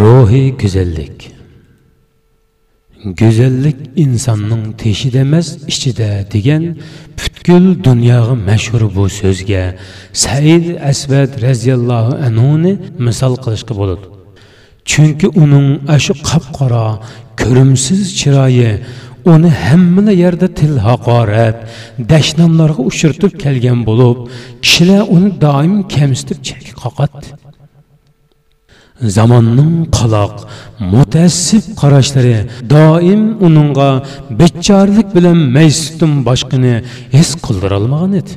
ruhiy go'zallik go'zallik insonning teshida emas ichida degan. Butkul dunyoga mashhur bu so'zga said asbad roziyallohu anhuni misol qilishga bo'ladi. Chunki uning shu qop qora ko'rimsiz chiroyi uni hamma yerda til haqorat dashnomlarga uchirtib kelgan bo'lib kishilar uni doim kamsitib chak qoqadi. Zamanın qalaq, mütəssif qarışları daim onunğa beçarlıq bilan məysutun başqını his qıldıra almagan idi.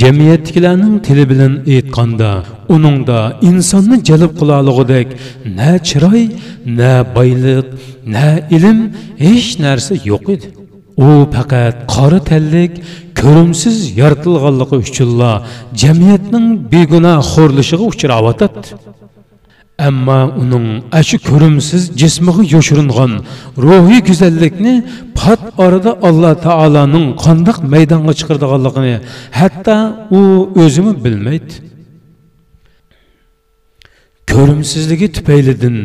Cəmiyyətdəkilərin dili bilan aytqanda, onun da insanı cəlb qılalığıdak nə çiroy, nə baylıq, nə ilim, heç narsa yox idi. u faqat qora tanlik ko'rimsiz yoritilganligi uchunla jamiyatning begunoh xo'rlishiga uchrayotdi ammo uning ashu ko'rimsiz jismiga yoshiringan ruhiy go'zallikni pat orada alloh taoloning qandoq maydonga chiqardiganligini hatto u o'zimi bilmaydi. Ko'rimsizligi tufaylidan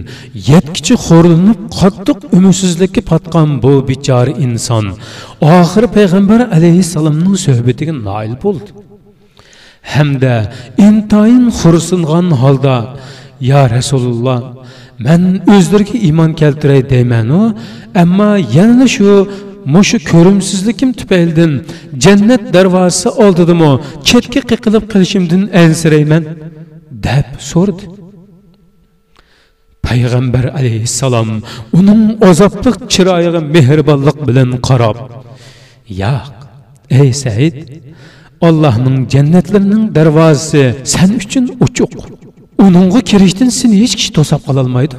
yetkichi xo'rlinib qattiq umidsizlikka patgan bu bechora inson oxiri payg'ambar alayhissalomning suhbatiga noil bo'ldi. Hamda intoyin xursing'an holda yo rasululloh man o'zlariga iymon keltiray deymanu ammo yana shu mushu ko'rimsizlikim tufaylidan jannat darvozasi oldidimi chetga qiqilib qilishimdan ansirayman deb so'radi. Payg'ambar alayhissalom uning azobliq chiroyiga mehribonlik bilan qarab yo'q ey said allohning jannatlarining darvozasi sen uchun uchuq uningga kirishdan seni hech kishi to'sab qololmaydi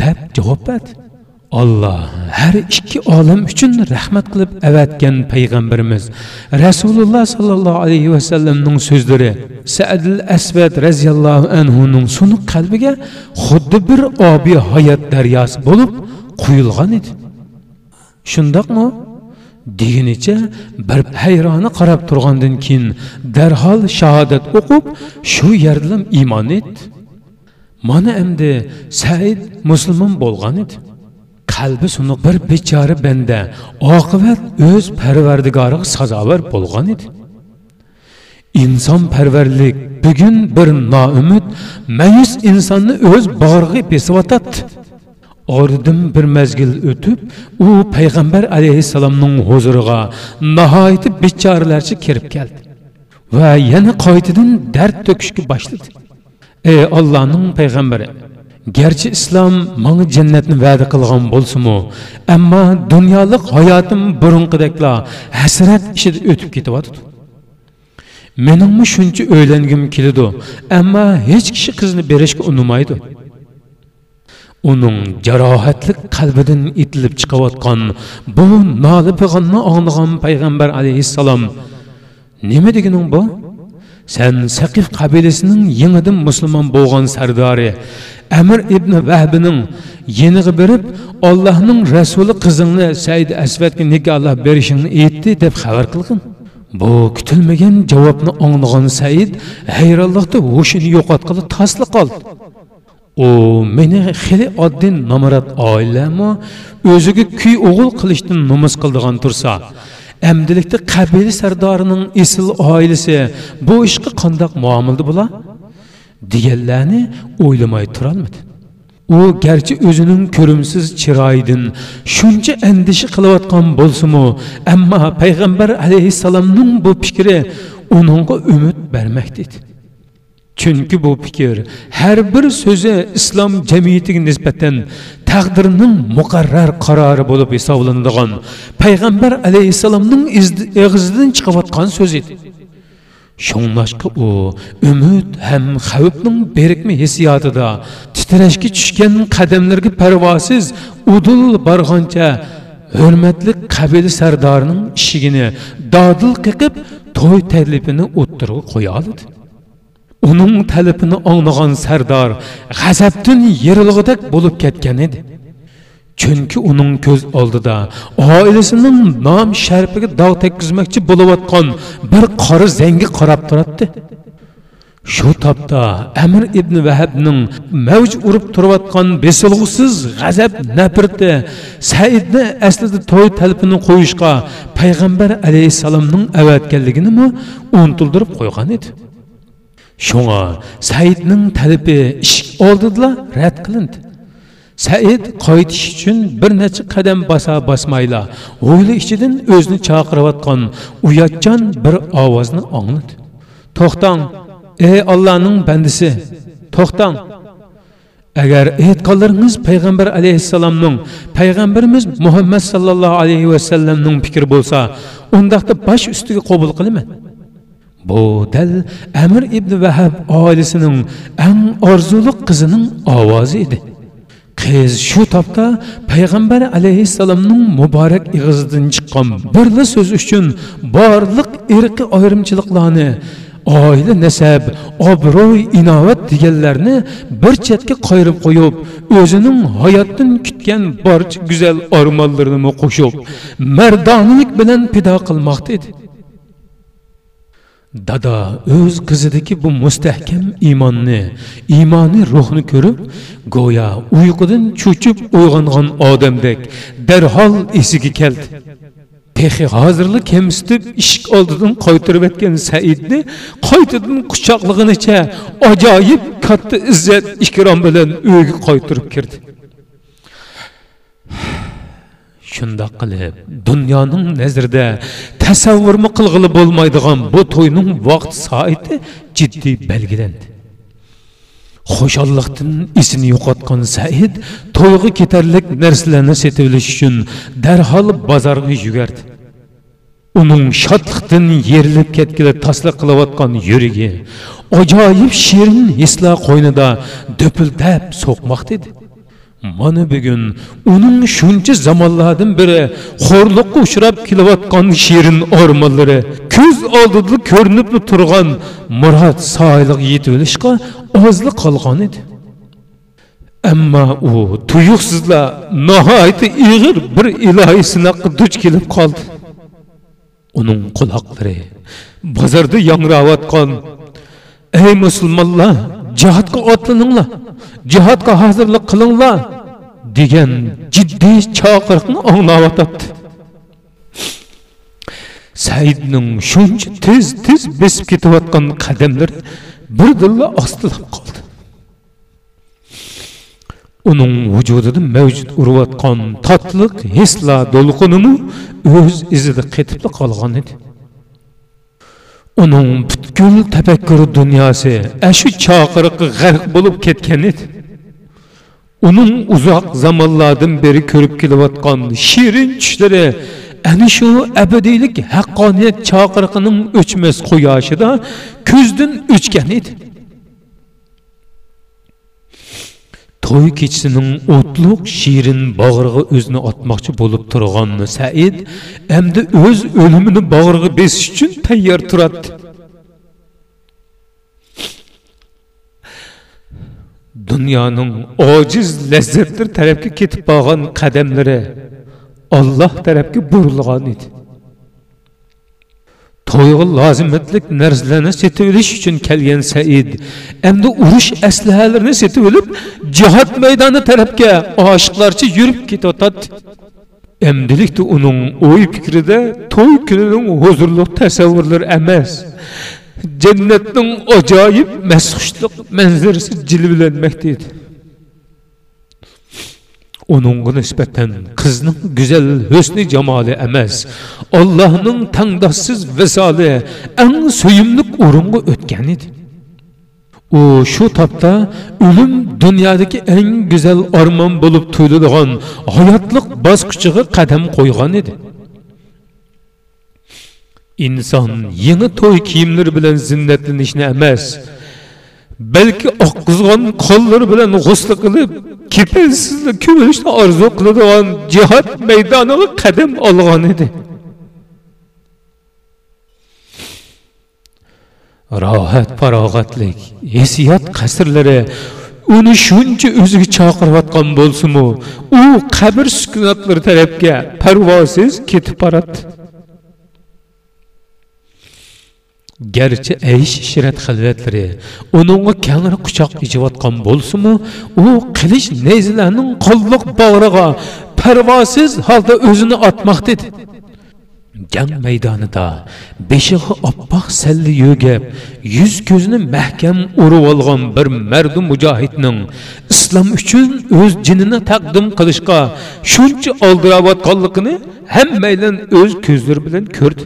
deb javob berdi. Olloh har ikki olam uchun rahmat qilib avatgan payg'ambarimiz rasululloh sollallohu alayhi vasallamning so'zlari sadil asvad roziyallohu anhuning sunuq qalbiga xuddi bir obi hayot daryosi bo'lib quyilgan edi. Shundoqmi? Degunicha bir hayroni qarab turgandan keyin darhol shahodat o'qib shu yerdan iymon etdi mana endi said musulmon bo'lgan edi. Qalbi sunuq bir bechora banda oqibat o'z parvardigoriga sazovor bo'lgan edi. Inson parvarlik bugun bir noumid mayus insonni o'z bag'riga besiyotadi Oradan bir mezgil ötüp, o Peygamber aleyhisselamın huzuruna nahayeti biçarlarca kirip geldi. Ve yeni kaydıdan dert töküşkü başladı. Ey Allah'ın Peygamberi, Gerçi İslam bana cennetini vaadi kılgan bolsumu, ama dünyalık hayatım burunqidekla hasret işi ötüp ketiyordu. Menimmi şuncha öylengim kilidu, ama hiç kişi kızını berishga unumaydı. Onun cerahatlik kalbiden itilip çıkavatkan bu налы peygamberni anlagan peygamber aleyhisselam nima deganing bu? Sen Saqif kabilesinin yeniden Müslüman болған sardari Әмір ибні Вәхбінің еніғі беріп, Аллахның Рәсулі қызыңны Сәйді Әсвәтке Аллах берішіңні етті деп хабар қылған. Бұл күтілмеген жауапны аңлаған Сәйд өшін таслы қалды. U meni xili oddiy nomrod oilami o'ziga kuy o'g'il qilishdan nomus qildigan tursa amdilikda qabila sardorining esil oilasi bu ishga qandoq muomilda bo'la? Deganlarni o'ylamay turolmadi u garchi o'zining ko'rimsiz chiroyidan shuncha andisha qilayotgan bo'lsinu ammo payg'ambar alayhissalomning bu fikri uningga umid bermakda edi chunki bu fikr har bir so'zi islom jamiyatiga nisbatan taqdirning muqarrar qarori bo'lib hisoblanadigan payg'ambar alayhissalomning og'zidan chiqayotgan so'z edi. Shunlashqa u umid ham xavfning berikmi hissiyotida titrashga tushgan qadamlarga parvosiz udul borgancha hurmatli qabila sardorining ishigini dodil qiqib to'y taklifini o'ttirib qo'ya uning talabini anglagan sardor g'azabdan yerilg'idek bo'lib ketgan edi. Chunki uning ko'z oldida oilasining nom sharpiga dog' tekkizmoqchi bo'layotgan bir qora zangi qarab turibdi shu topda amir ibn vahabning mavj urib turayotgan besilg'usiz g'azab nafrati saidni aslida to'y talpini qo'yishga payg'ambar alayhissalomning avatganligini unutildirib qo'ygan edi. Shunga saidning talabi eshik oldida rad qilindi said qaytish uchun bir necha qadam bosa bosmayla hovli ichidan o'zini chaqirayotgan uyatchan bir ovozni angladi to'xtang ey allohning bandisi to'xtang agar e'tiqodlaringiz payg'ambar alayhissalomning payg'ambarimiz muhammad sallallohu alayhi vasallamning fikri bo'lsa undaqda bosh ustiga qabul qilaman bu dal amir ibn vahab oilasining eng orzuliq qizining ovozi edi. Qiz shu topda payg'ambar alayhissalomning muborak ig'izidan chiqqan birla so'z uchun borliq irqi ayrimchiliklarni oila nasab obro'y inovat deganlarni bir chetga qoyirib qo'yib o'zining hayotdan kutgan barcha go'zal ormonlarini qo'shib mardonalik bilan pido qilmoqda edi. Dada o'z qizidagi bu mustahkam iymonni iymoniy ruhni ko'rib go'yo uyqudan cho'chib uyg'ongan odamdek darhol esiga keldi. Texi hozirli kemsitib eshik oldidan qaytirib etgan saidni qaytadan quchoqlig'inicha ajoyib katta izzat ikrom bilan uyga qaytirib kirdi. Shundoq qilib dunyoning nazarida qilg'ili bo'lmaydigan bu to'yning vaqt soati jiddiy belgilandi xushalliqdan esini yo'qotgan said to'yga ketarlik narsalarni setib olish uchun darhol bozorga yugardi uning shodliqdan yerilib ketgili tasliq qilayotgan yuragi ajoyib shirin hislar qo'ynida do'pildab so'qmoqda edi. Mana bugun uning shuncha zamonlardan beri xo'rliqqa uchrab kelayotgan shirin ormonlari ko'z oldida ko'rinib turgan murod soyliq yetib olishga ozli qolgan edi ammo u tuyuqsizlar nihoyatda ig'ir bir ilohiy sinoqqa duch kelib qoldi uning quloqlari bozorda yangrayotgan ey musulmonlar jihodga otlaninglar jihodga hozirlik qilinglar degan jiddiy chaqiriqni anglayotibdi saidning shuncha tez tez besib ketayotgan qadamlari birdilla ostilab qoldi. Uning vujudida mavjud urayotgan totliq hislar to'lqinimi o'z izida qetib qolgan edi. Uning butkul tafakkur dunyosi ashu chaqiriqqa g'arq bo'lib ketgan edi uning uzoq zamonlardan beri ko'rib kelayotgan shirin tushlari ana shu abadiylik haqqoniyat chaqiriqining o'chmas quyoshida ko'zdan o'chgan edi to'y kechisining o'tliq shirin bag'riga o'zini otmoqchi bo'lib turgan said endi o'z o'limini bag'riga besish uchun tayyor turadi. Dunyoning ojiz lazzatlar tarafga ketib qolgan qadamlari olloh tarafga burilgan edi. To'yga lozimatlik narsalarni setib olish uchun kelgan said. Endi urush aslahalarini setib olib jihod maydoni tarafga oshiqlarcha yurib ketayotadi emdilikda uning o'y fikrida to'y kunining huzurli tasavvurlari emas. Jannatning ajoyib masxushliq manzarasi jilvilanmoqda edi. Uningga nisbatan qizning go'zal husni jamoli emas allohning tangdossiz visoli eng suyimli o'ringa o'tgan edi u shu topda o'lim dunyodagi eng go'zal armon bo'lib tuyuladigan hayotliq bosqichiga qadam qo'ygan edi inson yangi to'y kiyimlari bilan zinnatlanishni emas balki oqqizg'on qo'llari bilan g'usl qilib kepilsizlik ko'milishni orzu qiladigan jihod maydoniga qadam olgan edi. Rohat farog'atlik esiyot qasrlari uni shuncha o'ziga chaqirayotgan bo'lsinu u qabr sukunotlari tarafga parvosiz ketib boradi. Garchi aysh shirat xilvatlari uningga kangri quchoq ichayotgan bo'lsimi u qilish nayzilarning qolliq bag'riga parvosiz holda o'zini otmoqda edi jang maydonida beshig'i oppoq salli yo'gab yuz ko'zini mahkam urib olgan bir mardu mujohidning islom uchun o'z jinini taqdim qilishga shuncha oldirayotganligini hammaydan o'z ko'zlari bilan ko'rdi.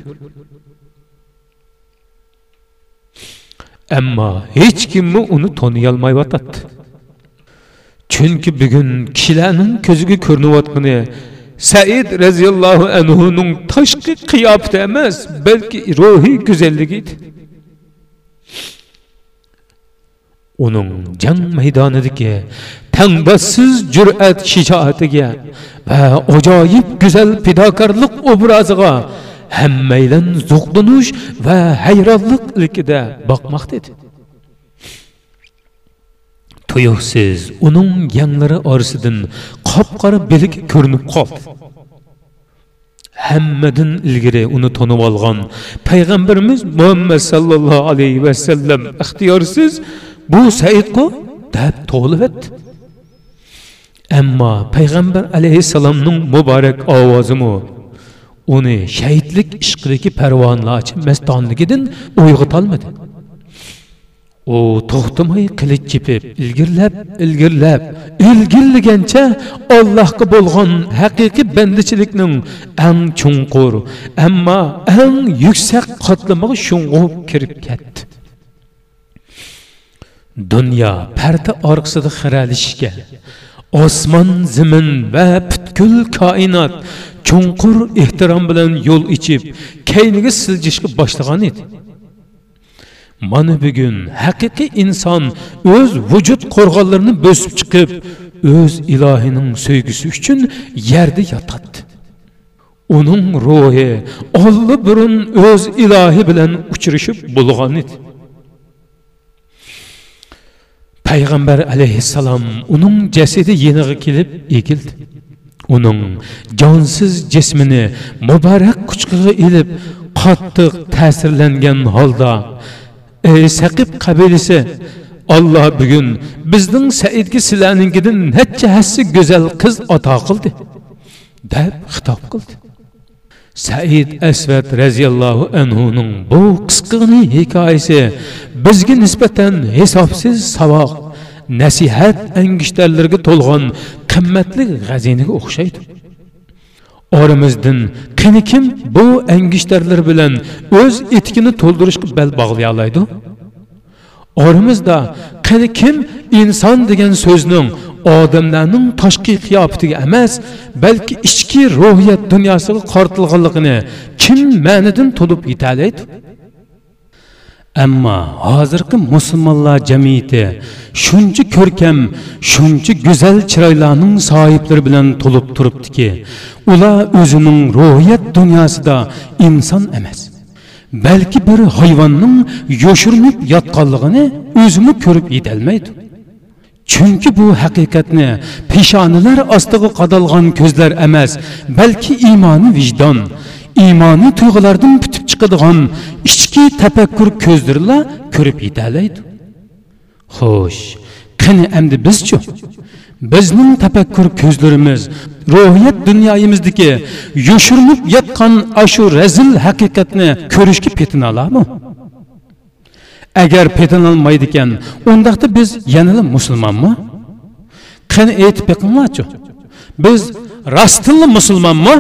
Ammo hech kimmi uni taniyolmayotadi chunki bugun kishilarning ko'ziga ko'rinayotgani said roziyallohu anhuning tashqi qiyofati emas balki ruhiy go'zalligi edi. Uning jang maydonidagi tangbassiz jur'at shijoatiga va ajoyib go'zal fidokorlik obraziga hammaylan zuqlanish va hayronlik ilkida boqmoqda edi tuyuqsiz uning yanglari orasidan qop qora bilik ko'rinib qoldi hammadan ilgari uni tanib olgan payg'ambarimiz muhammad sallallohu alayhi vasallam ixtiyorsiz bu saidqu deb to'g'livetdi ammo payg'ambar alayhissalomning muborak ovozimi uni shahidlik ishqidagi parvonlarchi mastonligidan uyg'otolmadi. U to'xtamay qilich chepib ilgirlab ilgirlab ilgirlagancha ollohga bo'lgan haqiqiy bandichilikning ang chunqur ammo ang yuksak qatlamiga sho'ng'ib kirib ketdi. Dunyo parda orqasida xiralishga osmon zimin va butkul koinot chunqur ehtirom bilan yo'l ichib kayniga siljishga boshlagan edi. Mana bugun haqiqiy inson o'z vujud qo'rg'onlarini bo'sib chiqib o'z ilohining so'ygisi uchun yerda yotadi uning ruhi burun o'z ilohi bilan uchrashib bo'lgan edi. Payg'ambar alayhissalom uning jasadi yenig'i kelib egildi. Uning jonsiz jismini muborak quchqig'i ilib qattiq ta'sirlangan holda ey saqib qabilasi olloh bugun bizning saidga sizlarninkidan necha hassi go'zal qiz ato qildi? deb xitob qildi. Said asvat roziyallohu anhuning bu qisqigina hikoyasi bizga nisbatan hisobsiz saboq nasihat angishtarlarga to'lgan qimmatli g'azinaga o'xshaydi. Oramizdan qani kim bu angishtarlar bilan o'z etikini to'ldirishga bel bog'lay oladi oramizda qani kim inson degan so'zning odamlarning tashqi qiyofatiga emas balki ichki ruhiyat dunyosiga qortilganligini kim ma'nidan to'lib yetalaydi? Ammo hozirgi musulmonlar jamiyati shuncha ko'rkam shuncha go'zal chiroylarning sohiblari bilan to'lib turibdiki ular o'zining ruhiyat dunyosida inson emas balki bir hayvonning yoshirinib yotganligini o'zimi ko'rib yetolmaydi. Chunki bu haqiqatni peshonalar ostiga qadalgan ko'zlar emas balki iymoni vijdon iymoni tuyg'ulardan chiqadigan ichki tafakkur ko'zdirlar ko'rib yetalaydi. Xo'sh qani endi bizchu? Bizning tafakkur ko'zlarimiz ruhiyat dunyoyimizdagi yoshirinib yotgan ashu razil haqiqatni ko'rishga petina agar petinolmaydi ekan undaqda biz yanada musulmonmi? Qani aytib beqinglarchi? Biz rostilla musulmonmi?